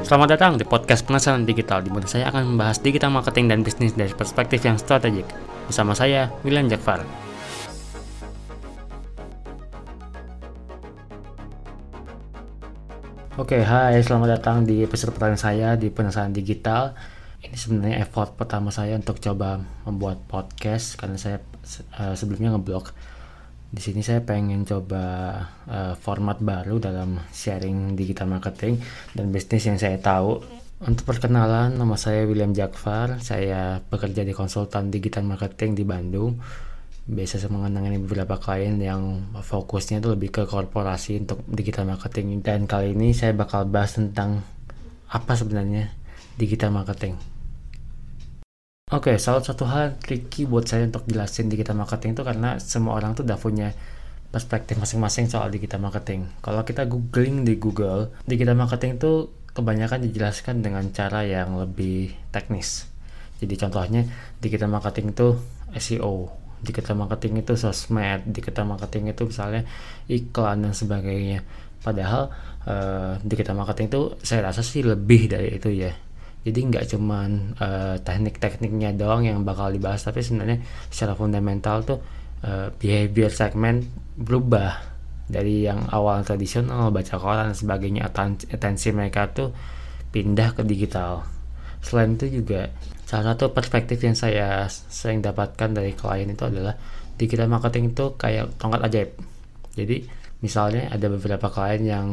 Selamat datang di podcast Penasaran Digital, di mana saya akan membahas digital marketing dan bisnis dari perspektif yang strategik. Bersama saya, William Jakfar. Oke, hai, selamat datang di episode pertama saya di Penasaran Digital. Ini sebenarnya effort pertama saya untuk coba membuat podcast karena saya uh, sebelumnya ngeblog. Di sini saya pengen coba uh, format baru dalam sharing digital marketing dan bisnis yang saya tahu. Untuk perkenalan, nama saya William Jakfar. Saya bekerja di konsultan digital marketing di Bandung biasa saya mengenangani beberapa klien yang fokusnya itu lebih ke korporasi untuk digital marketing dan kali ini saya bakal bahas tentang apa sebenarnya digital marketing Oke, okay, salah satu hal tricky buat saya untuk jelasin digital marketing itu karena semua orang tuh udah punya perspektif masing-masing soal digital marketing. Kalau kita googling di Google, digital marketing itu kebanyakan dijelaskan dengan cara yang lebih teknis. Jadi contohnya digital marketing itu SEO, digital marketing itu sosmed, digital marketing itu misalnya iklan dan sebagainya. Padahal uh, digital marketing itu saya rasa sih lebih dari itu ya. Jadi nggak cuman uh, teknik-tekniknya doang yang bakal dibahas, tapi sebenarnya secara fundamental tuh uh, behavior segment berubah dari yang awal tradisional baca koran dan sebagainya atensi mereka tuh pindah ke digital. Selain itu juga salah satu perspektif yang saya sering dapatkan dari klien itu adalah digital marketing itu kayak tongkat ajaib jadi misalnya ada beberapa klien yang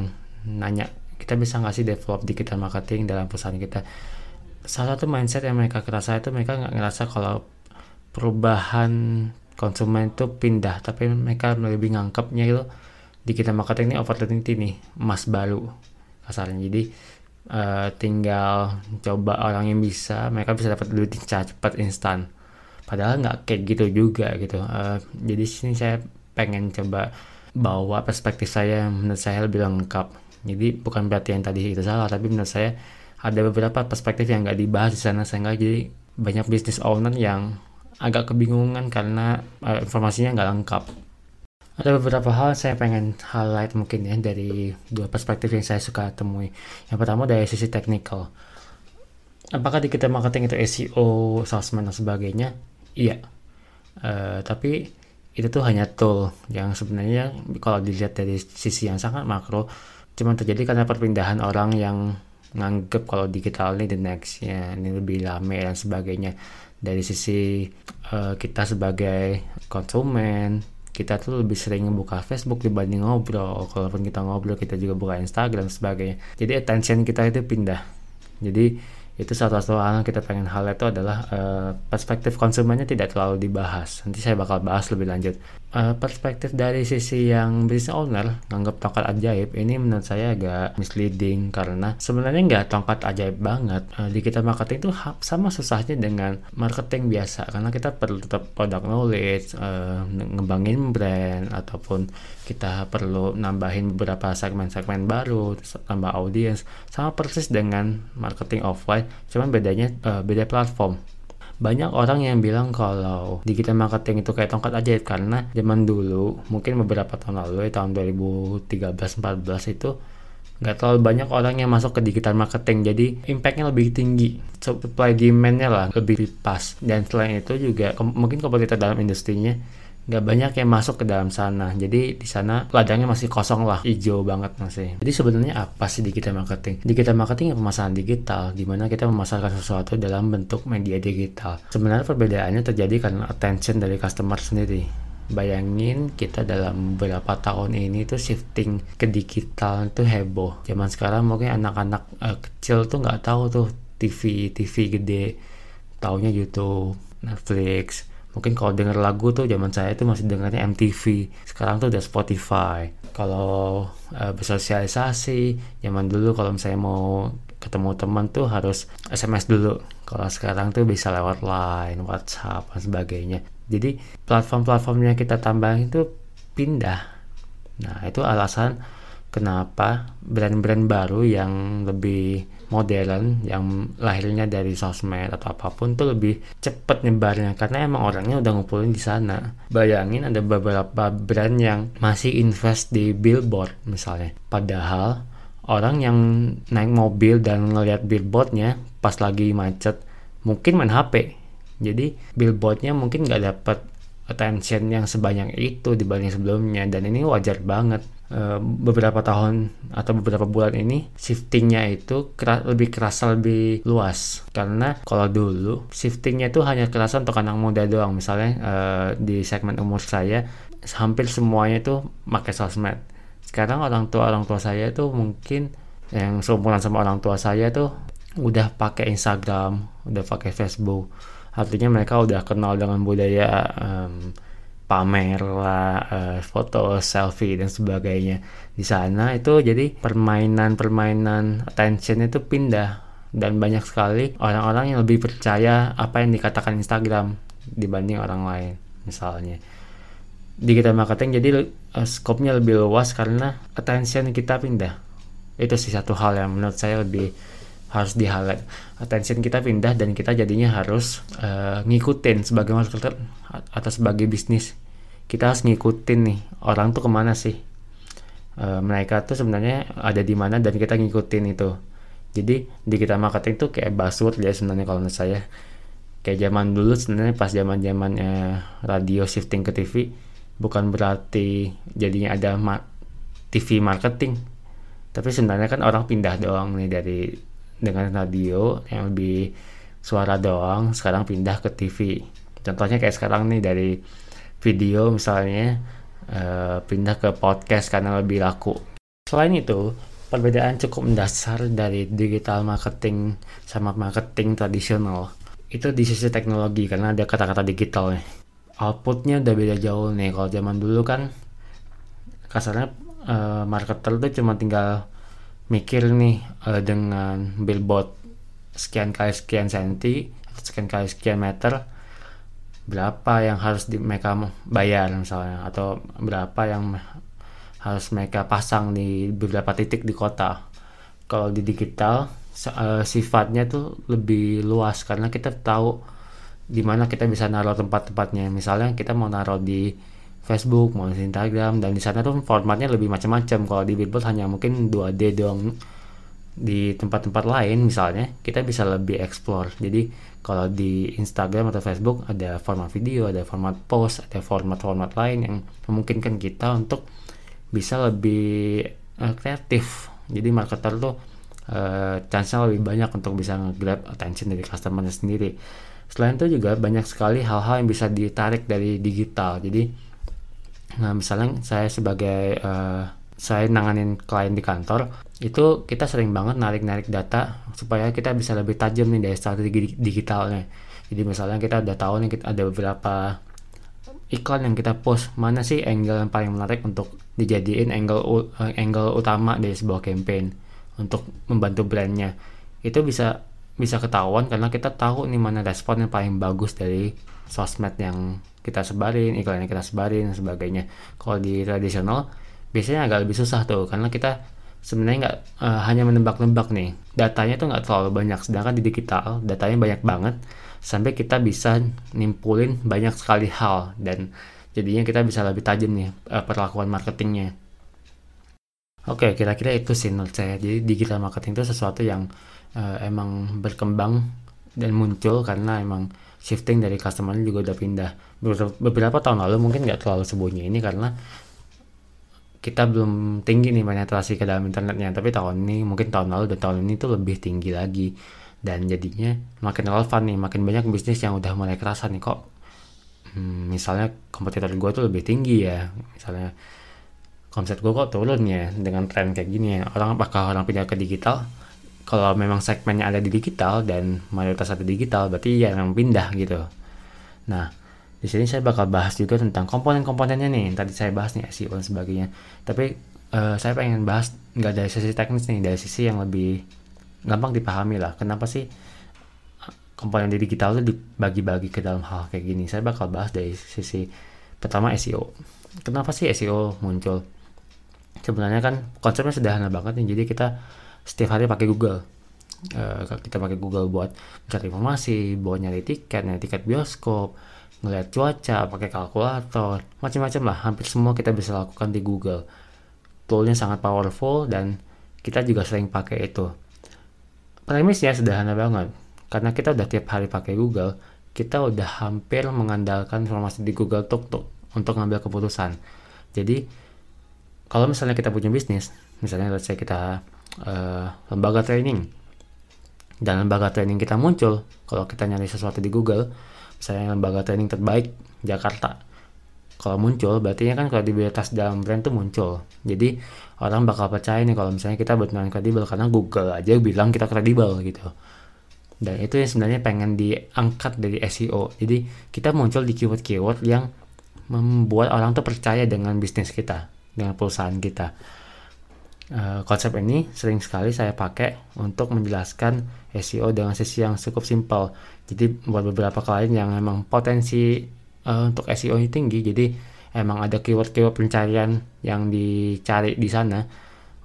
nanya kita bisa ngasih develop digital marketing dalam perusahaan kita. Salah satu mindset yang mereka kerasa itu mereka nggak ngerasa kalau perubahan konsumen itu pindah tapi mereka lebih ngangkepnya itu digital marketing ini opportunity nih emas baru kasarnya. Jadi uh, tinggal coba orang yang bisa mereka bisa dapat duit cepat instan. Padahal nggak kayak gitu juga gitu. Uh, jadi sini saya pengen coba bawa perspektif saya menurut saya lebih lengkap jadi bukan berarti yang tadi itu salah tapi menurut saya ada beberapa perspektif yang nggak dibahas di sana sehingga jadi banyak business owner yang agak kebingungan karena uh, informasinya nggak lengkap ada beberapa hal saya pengen highlight mungkin ya dari dua perspektif yang saya suka temui. Yang pertama dari sisi technical. Apakah di kita marketing itu SEO, salesman dan sebagainya? Iya. Uh, tapi itu tuh hanya tool yang sebenarnya kalau dilihat dari sisi yang sangat makro cuma terjadi karena perpindahan orang yang nganggep kalau digital ini the next ya ini lebih lame dan sebagainya dari sisi uh, kita sebagai konsumen kita tuh lebih sering buka Facebook dibanding ngobrol. Kalaupun kita ngobrol, kita juga buka Instagram dan sebagainya. Jadi attention kita itu pindah. Jadi itu salah satu hal yang kita pengen hal itu adalah uh, perspektif konsumennya tidak terlalu dibahas. Nanti saya bakal bahas lebih lanjut. Uh, perspektif dari sisi yang business owner nganggap tongkat ajaib ini menurut saya agak misleading karena sebenarnya nggak tongkat ajaib banget. Uh, di kita marketing itu sama susahnya dengan marketing biasa karena kita perlu tetap product knowledge, uh, ngembangin brand ataupun kita perlu nambahin beberapa segmen-segmen baru, tambah audience, sama persis dengan marketing offline, cuman bedanya uh, beda platform. Banyak orang yang bilang kalau digital marketing itu kayak tongkat ajaib karena zaman dulu, mungkin beberapa tahun lalu, ya, tahun 2013-14 itu nggak terlalu banyak orang yang masuk ke digital marketing. Jadi impactnya lebih tinggi. Supply demandnya lah lebih pas. Dan selain itu juga mungkin kompetitor dalam industrinya nggak banyak yang masuk ke dalam sana. Jadi di sana ladangnya masih kosong lah, hijau banget masih. Jadi sebenarnya apa sih digital marketing? Digital marketing yang pemasaran digital, di mana kita memasarkan sesuatu dalam bentuk media digital. Sebenarnya perbedaannya terjadi karena attention dari customer sendiri. Bayangin kita dalam beberapa tahun ini tuh shifting ke digital itu heboh. Zaman sekarang mungkin anak-anak uh, kecil tuh nggak tahu tuh TV TV gede, taunya YouTube, Netflix, mungkin kalau denger lagu tuh zaman saya itu masih dengarnya MTV sekarang tuh udah Spotify. Kalau uh, bersosialisasi zaman dulu kalau misalnya mau ketemu teman tuh harus SMS dulu. Kalau sekarang tuh bisa lewat line WhatsApp dan sebagainya. Jadi platform-platform yang kita tambahin itu pindah. Nah itu alasan kenapa brand-brand baru yang lebih modern yang lahirnya dari sosmed atau apa pun tuh lebih cepet nyebarnya karena emang orangnya udah ngumpulin di sana. Bayangin ada beberapa brand yang masih invest di billboard misalnya. Padahal orang yang naik mobil dan ngelihat billboardnya pas lagi macet mungkin main HP. Jadi billboardnya mungkin nggak dapat attention yang sebanyak itu dibanding sebelumnya dan ini wajar banget beberapa tahun atau beberapa bulan ini shiftingnya itu keras, lebih kerasa lebih luas. Karena kalau dulu shiftingnya itu hanya kerasa untuk anak muda doang. Misalnya uh, di segmen umur saya hampir semuanya itu pakai sosmed. Sekarang orang tua orang tua saya itu mungkin yang seumuran sama orang tua saya tuh udah pakai Instagram udah pakai Facebook. Artinya mereka udah kenal dengan budaya um, pamer lah, uh, foto, selfie dan sebagainya. Di sana itu jadi permainan-permainan attention itu pindah dan banyak sekali orang-orang yang lebih percaya apa yang dikatakan Instagram dibanding orang lain misalnya. Digital marketing jadi uh, skopnya lebih luas karena attention kita pindah. Itu sih satu hal yang menurut saya lebih harus di highlight attention kita pindah dan kita jadinya harus uh, ngikutin sebagai marketer atau sebagai bisnis. Kita harus ngikutin nih orang tuh ke mana sih? Uh, mereka tuh sebenarnya ada di mana dan kita ngikutin itu. Jadi di kita marketing tuh kayak buzzword ya sebenarnya kalau menurut saya. Kayak zaman dulu sebenarnya pas zaman zamannya radio shifting ke TV bukan berarti jadinya ada ma TV marketing. Tapi sebenarnya kan orang pindah doang nih dari dengan radio yang lebih suara doang sekarang pindah ke TV contohnya kayak sekarang nih dari video misalnya uh, pindah ke podcast karena lebih laku. Selain itu perbedaan cukup mendasar dari digital marketing sama marketing tradisional. Itu di sisi teknologi karena ada kata-kata digital nih. Outputnya udah beda jauh nih. Kalau zaman dulu kan kasarnya uh, marketer tuh cuma tinggal mikir nih uh, dengan billboard sekian kali sekian senti sekian kali sekian meter berapa yang harus di mereka bayar misalnya atau berapa yang harus mereka pasang di beberapa titik di kota. Kalau di digital uh, sifatnya tuh lebih luas karena kita tahu di mana kita bisa naruh tempat-tempatnya. Misalnya kita mau naruh di Facebook mau Instagram dan di sana tuh formatnya lebih macam-macam kalau di billboard hanya mungkin 2D doang di tempat-tempat lain misalnya kita bisa lebih explore jadi kalau di Instagram atau Facebook ada format video, ada format post, ada format-format lain yang memungkinkan kita untuk bisa lebih uh, kreatif. Jadi marketer tuh uh, chance-nya lebih banyak untuk bisa nge-grab attention dari customer sendiri. Selain itu juga banyak sekali hal-hal yang bisa ditarik dari digital. Jadi nah misalnya saya sebagai uh, saya nanganin klien di kantor, itu kita sering banget narik-narik data supaya kita bisa lebih tajam nih dari strategi digitalnya. Jadi misalnya kita udah tahu nih kita ada beberapa iklan yang kita post mana sih angle yang paling menarik untuk dijadiin angle eh, angle utama dari sebuah campaign untuk membantu brandnya itu bisa bisa ketahuan karena kita tahu nih mana respon yang paling bagus dari sosmed yang kita sebarin iklan yang kita sebarin sebagainya. Kalau di tradisional biasanya agak lebih susah tuh karena kita sebenarnya nggak uh, hanya menebak-nebak nih. Datanya tuh nggak terlalu banyak sedangkan di digital datanya banyak banget sampai kita bisa nimpulin banyak sekali hal dan jadinya kita bisa lebih tajam nih uh, perlakuan marketingnya. Oke kira-kira itu sih menurut saya. Jadi digital marketing itu sesuatu yang uh, emang berkembang dan muncul karena emang shifting dari customer juga udah pindah. Beberapa tahun lalu mungkin nggak terlalu sembunyi ini karena kita belum tinggi nih penetrasi ke dalam internetnya. Tapi tahun ini mungkin tahun lalu dan tahun ini tuh lebih tinggi lagi. Dan jadinya makin relevan nih makin banyak bisnis yang udah mulai kerasa nih. Kok hmm, misalnya kompetitor gue tuh lebih tinggi ya. Misalnya konsep gue kok turun ya dengan tren kayak gini ya. Orang apakah orang pindah ke digital kalau memang segmennya ada di digital dan mayoritas ada di digital berarti ya yang pindah gitu nah di sini saya bakal bahas juga tentang komponen-komponennya nih. Tadi saya bahas nih SEO dan sebagainya. Tapi uh, saya pengen bahas nggak dari sisi teknis nih, dari sisi yang lebih gampang dipahami lah. Kenapa sih komponen di digital itu dibagi-bagi ke dalam hal kayak gini? Saya bakal bahas dari sisi pertama SEO. Kenapa sih SEO muncul? Sebenarnya kan konsepnya sederhana banget nih. Jadi kita setiap hari pakai Google. uh, kita pakai Google buat cari informasi buat nyari tiket nyari tiket bioskop ngeliat cuaca pakai kalkulator macam-macam lah. Hampir semua kita bisa lakukan di Google. Toolnya sangat powerful dan kita juga sering pakai itu. Premisnya sederhana banget. Karena kita udah tiap hari pakai Google kita udah hampir mengandalkan informasi di Google Tuk Tuk untuk ngambil keputusan. Jadi kalau misalnya kita punya bisnis misalnya let's say kita uh, lembaga training. Dan lembaga training kita muncul kalau kita nyari sesuatu di Google misalnya lembaga training terbaik Jakarta. Kalau muncul berarti kan kredibilitas dalam brand tuh muncul. Jadi orang bakal percaya nih kalau misalnya kita benar kredibel karena Google aja bilang kita kredibel gitu. Dan itu yang sebenarnya pengen diangkat dari SEO jadi kita muncul di keyword-keyword yang membuat orang tuh percaya dengan bisnis kita dengan perusahaan kita uh, konsep ini sering sekali saya pakai untuk menjelaskan SEO dengan sisi yang cukup simpel. Jadi buat beberapa klien yang memang potensi uh, untuk SEO ini tinggi jadi emang ada keyword-keyword pencarian yang dicari di sana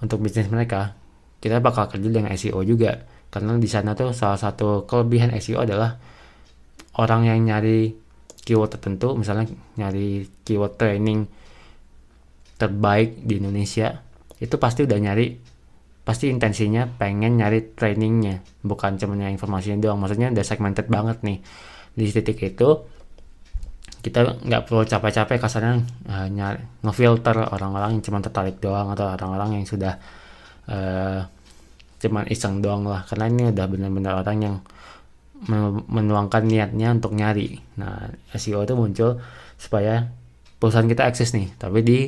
untuk bisnis mereka kita bakal kerja dengan SEO juga. Karena di sana tuh salah satu kelebihan SEO adalah orang yang nyari keyword tertentu misalnya nyari keyword training terbaik di Indonesia itu pasti udah nyari pasti intensinya pengen nyari trainingnya. Bukan cuma nyari informasinya doang maksudnya udah segmented banget nih. Di titik itu kita nggak perlu capek-capek kasarnya uh, nyari ngefilter orang-orang yang cuma tertarik doang atau orang-orang yang sudah uh, cuman iseng doang lah. Karena ini udah benar-benar orang yang menuangkan niatnya untuk nyari. Nah SEO itu muncul supaya perusahaan kita eksis nih. Tapi di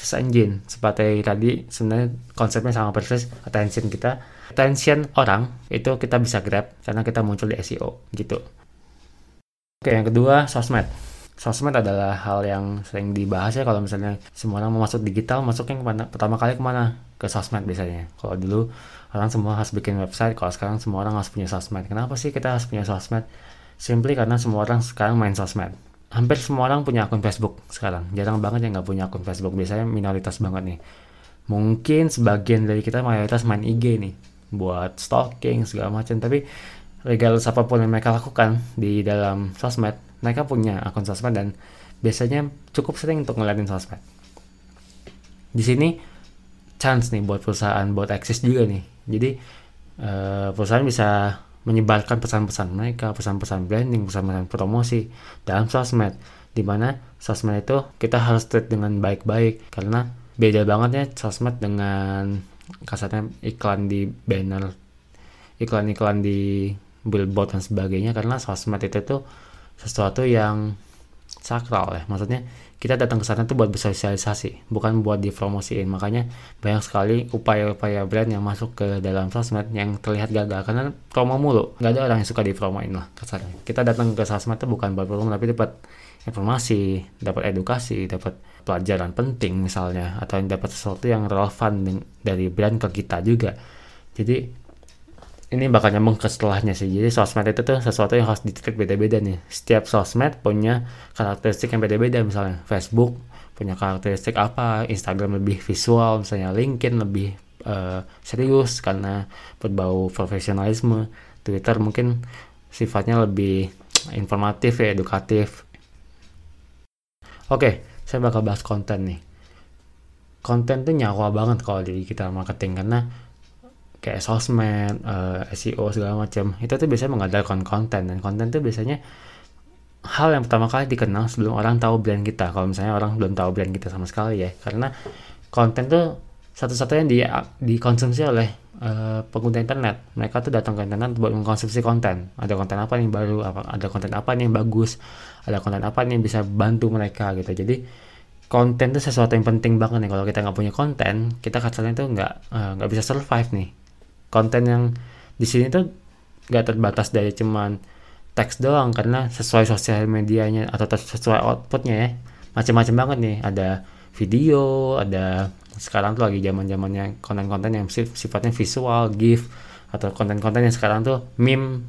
search engine. Seperti tadi sebenarnya konsepnya sama persis attention kita. Attention orang itu kita bisa grab karena kita muncul di SEO gitu. Oke yang kedua sosmed. Sosmed adalah hal yang sering dibahas ya kalau misalnya semua orang mau masuk digital masuknya ke mana pertama kali ke mana? Ke sosmed biasanya. Kalau dulu orang semua harus bikin website kalau sekarang semua orang harus punya sosmed. Kenapa sih kita harus punya sosmed? Simply karena semua orang sekarang main sosmed hampir semua orang punya akun Facebook sekarang. Jarang banget yang nggak punya akun Facebook. Biasanya minoritas banget nih. Mungkin sebagian dari kita mayoritas main IG nih, buat stalking segala macam. Tapi regardless apa pun yang mereka lakukan di dalam sosmed, mereka punya akun sosmed dan biasanya cukup sering untuk ngeliatin sosmed. Di sini chance nih buat perusahaan buat eksis juga nih. Jadi uh, perusahaan bisa menyebarkan pesan-pesan mereka, pesan-pesan branding, pesan-pesan promosi dalam sosmed. Di mana sosmed itu kita harus treat dengan baik-baik karena beda banget ya sosmed dengan kasarnya iklan di banner, iklan-iklan di billboard dan sebagainya karena sosmed itu tuh sesuatu yang sakral ya maksudnya kita datang ke sana tuh buat bersosialisasi bukan buat dipromosiin. Makanya banyak sekali upaya-upaya brand yang masuk ke dalam sosmed yang terlihat gagal. Karena promo mulu nggak ada orang yang suka dipromoin lah kasarnya kita datang ke sosmed tuh bukan buat promo tapi dapat informasi dapat edukasi dapat pelajaran penting misalnya atau dapat sesuatu yang relevan dari brand ke kita juga. Jadi ini bakal nyambung ke setelahnya sih. Jadi sosmed itu tuh sesuatu yang harus ditreat beda-beda nih. Setiap sosmed punya karakteristik yang beda-beda. Misalnya Facebook punya karakteristik apa, Instagram lebih visual, misalnya LinkedIn lebih uh, serius karena berbau profesionalisme, Twitter mungkin sifatnya lebih informatif ya, edukatif. Oke, saya bakal bahas konten nih. Konten tuh nyawa banget kalau di kita marketing karena kayak sosmed, uh, eh, SEO segala macam. Itu tuh biasanya mengandalkan konten dan konten tuh biasanya hal yang pertama kali dikenal sebelum orang tahu brand kita. Kalau misalnya orang belum tahu brand kita sama sekali ya karena konten tuh satu-satunya di dikonsumsi oleh uh, pengguna internet. Mereka tuh datang ke internet buat mengkonsumsi konten. Ada konten apa nih baru? Apa ada konten apa nih yang bagus? Ada konten apa nih yang bisa bantu mereka gitu. Jadi konten tuh sesuatu yang penting banget nih. Kalau kita nggak punya konten kita kasarnya tuh nggak eh, nggak uh, bisa survive nih konten yang di sini tuh gak terbatas dari cuman teks doang karena sesuai sosial medianya atau sesuai outputnya ya. Macam-macam banget nih ada video ada sekarang tuh lagi zaman zamannya konten-konten yang sifatnya visual gif atau konten-konten yang sekarang tuh meme.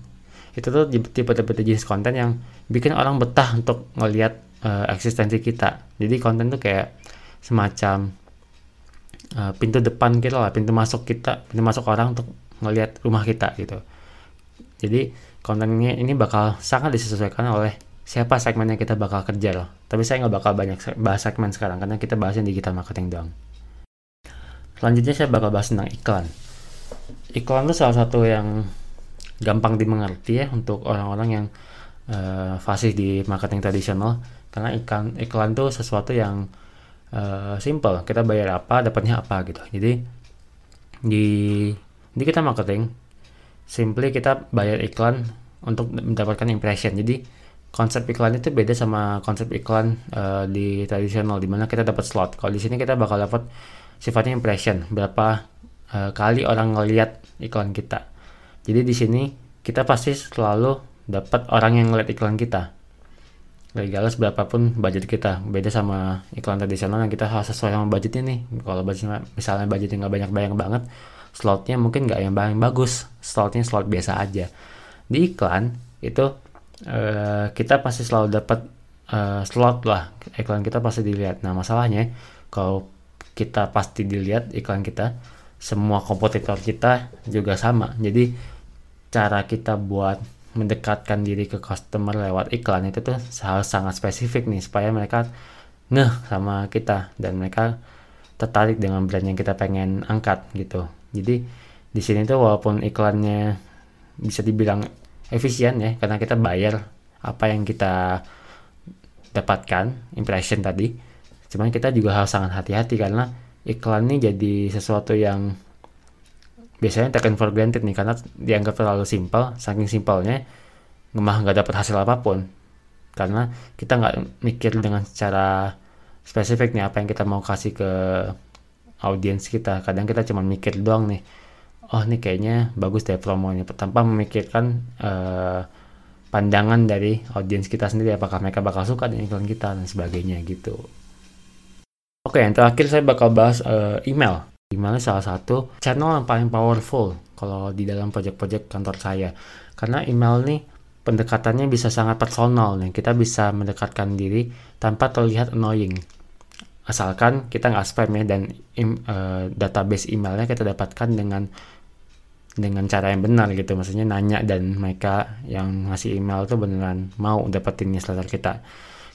Itu tuh tipe-tipe jenis konten yang bikin orang betah untuk ngelihat uh, eksistensi kita. Jadi konten tuh kayak semacam uh, pintu depan kita lah pintu masuk kita pintu masuk orang untuk ngelihat rumah kita gitu. Jadi kontennya ini bakal sangat disesuaikan oleh siapa segmen yang kita bakal kerja loh. Tapi saya nggak bakal banyak bahas segmen sekarang karena kita bahasnya digital marketing doang. Selanjutnya saya bakal bahas tentang iklan. Iklan itu salah satu yang gampang dimengerti ya untuk orang-orang yang uh, fasih di marketing tradisional. Karena iklan iklan itu sesuatu yang uh, simple. Kita bayar apa dapatnya apa gitu. Jadi di di kita marketing simply kita bayar iklan untuk mendapatkan impression. Jadi konsep iklan itu beda sama konsep iklan uh, di tradisional di mana kita dapat slot. Kalau di sini kita bakal dapat sifatnya impression berapa uh, kali orang ngelihat iklan kita. Jadi di sini kita pasti selalu dapat orang yang ngeliat iklan kita regardless berapapun budget kita. Beda sama iklan tradisional yang kita harus sesuai sama budgetnya nih. Kalau budgetnya misalnya budgetnya nggak banyak banyak banget slotnya mungkin nggak yang paling bagus. Slotnya slot biasa aja. Di iklan itu uh, kita pasti selalu dapat uh, slot lah. Iklan kita pasti dilihat. Nah masalahnya kalau kita pasti dilihat iklan kita semua kompetitor kita juga sama. Jadi cara kita buat mendekatkan diri ke customer lewat iklan itu tuh harus sangat spesifik nih supaya mereka ngeh sama kita dan mereka tertarik dengan brand yang kita pengen angkat gitu. Jadi di sini tuh walaupun iklannya bisa dibilang efisien ya karena kita bayar apa yang kita dapatkan impression tadi cuman kita juga harus sangat hati-hati karena iklan ini jadi sesuatu yang biasanya taken for granted nih karena dianggap terlalu simpel. Saking simpelnya ngemah nggak dapat hasil apa pun. Karena kita nggak mikir dengan secara spesifik nih apa yang kita mau kasih ke audiens kita. Kadang kita cuma mikir doang nih oh ini kayaknya bagus deh promonya. Tanpa memikirkan uh, pandangan dari audiens kita sendiri apakah mereka bakal suka dengan iklan kita dan sebagainya gitu. Oke yang terakhir saya bakal bahas uh, email Email salah satu channel yang paling powerful kalau di dalam project-project kantor saya. Karena email nih pendekatannya bisa sangat personal nih. Kita bisa mendekatkan diri tanpa terlihat annoying. Asalkan kita nggak spam ya dan im, uh, database emailnya kita dapatkan dengan dengan cara yang benar gitu. Maksudnya nanya dan mereka yang ngasih email tuh beneran mau dapetin newsletter kita.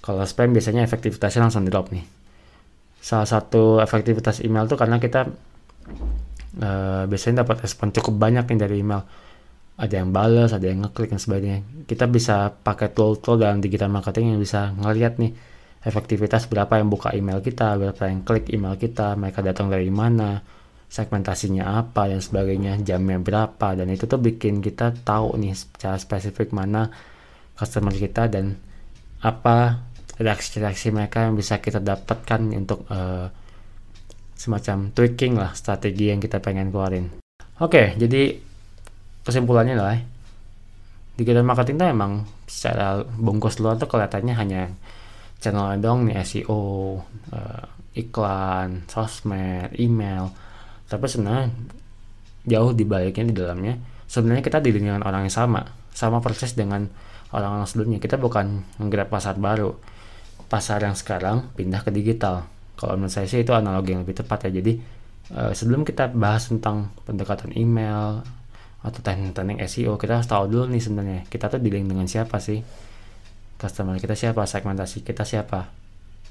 Kalau spam biasanya efektivitasnya langsung drop nih salah satu efektivitas email tuh karena kita uh, biasanya dapat respon cukup banyak nih dari email. Ada yang balas ada yang ngeklik dan sebagainya. Kita bisa pakai tool-tool dalam digital marketing yang bisa ngeliat nih efektivitas berapa yang buka email kita berapa yang klik email kita mereka datang dari mana segmentasinya apa dan sebagainya jamnya berapa. Dan itu tuh bikin kita tahu nih secara spesifik mana customer kita dan apa reaksi-reaksi mereka yang bisa kita dapatkan untuk uh, semacam tweaking lah strategi yang kita pengen keluarin. Oke, okay, jadi kesimpulannya adalah digital marketing tuh emang secara bungkus luar tuh kelihatannya hanya channel dong nih SEO, uh, eh, iklan, sosmed, email. Tapi sebenarnya jauh dibaliknya di dalamnya sebenarnya kita diri dengan orang yang sama, sama proses dengan orang-orang sebelumnya. Kita bukan menggerak pasar baru pasar yang sekarang pindah ke digital. Kalau menurut saya sih itu analogi yang lebih tepat ya. Jadi uh, sebelum kita bahas tentang pendekatan email atau teknik-teknik SEO, kita harus tahu dulu nih sebenarnya kita tuh dealing dengan siapa sih? Customer kita siapa? Segmentasi kita siapa?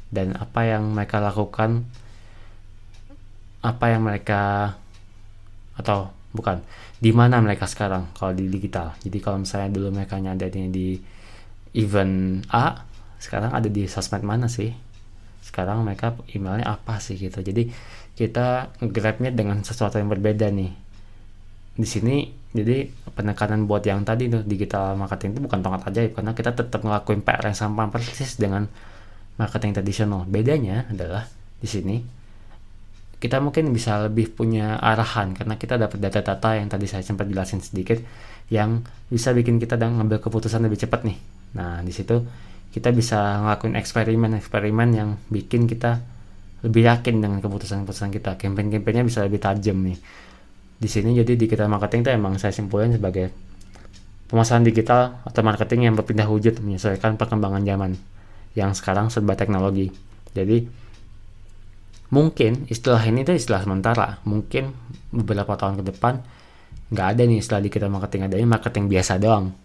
Dan apa yang mereka lakukan? Apa yang mereka atau bukan di mana mereka sekarang kalau di digital jadi kalau misalnya dulu mereka nyadanya di event A sekarang ada di sosmed mana sih? Sekarang mereka emailnya apa sih gitu? Jadi kita grabnya dengan sesuatu yang berbeda nih. Di sini jadi penekanan buat yang tadi tuh digital marketing itu bukan tongkat ajaib karena kita tetap ngelakuin PR yang sama persis dengan marketing tradisional. Bedanya adalah di sini kita mungkin bisa lebih punya arahan karena kita dapat data-data yang tadi saya sempat jelasin sedikit yang bisa bikin kita dan ngambil keputusan lebih cepat nih. Nah di situ kita bisa ngelakuin eksperimen-eksperimen yang bikin kita lebih yakin dengan keputusan-keputusan kita. Campaign-campaignnya bisa lebih tajam nih. Di sini jadi digital marketing itu emang saya simpulin sebagai pemasaran digital atau marketing yang berpindah wujud menyesuaikan perkembangan zaman yang sekarang serba teknologi. Jadi mungkin istilah ini itu istilah sementara. Mungkin beberapa tahun ke depan nggak ada nih setelah digital marketing adanya marketing biasa doang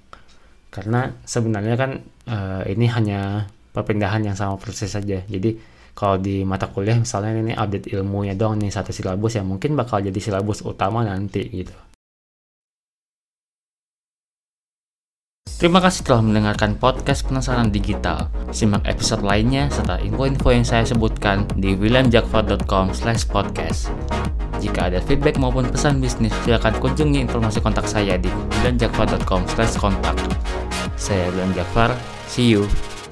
karena sebenarnya kan uh, ini hanya perpindahan yang sama persis saja jadi kalau di mata kuliah misalnya ini update ilmunya doang nih satu silabus yang mungkin bakal jadi silabus utama nanti gitu Terima kasih telah mendengarkan podcast Penasaran Digital. Simak episode lainnya serta info-info yang saya sebutkan di williamjakfar.com podcast. Jika ada feedback maupun pesan bisnis, silakan kunjungi informasi kontak saya di williamjakfar.com kontak. Saya William Jakfar, see you.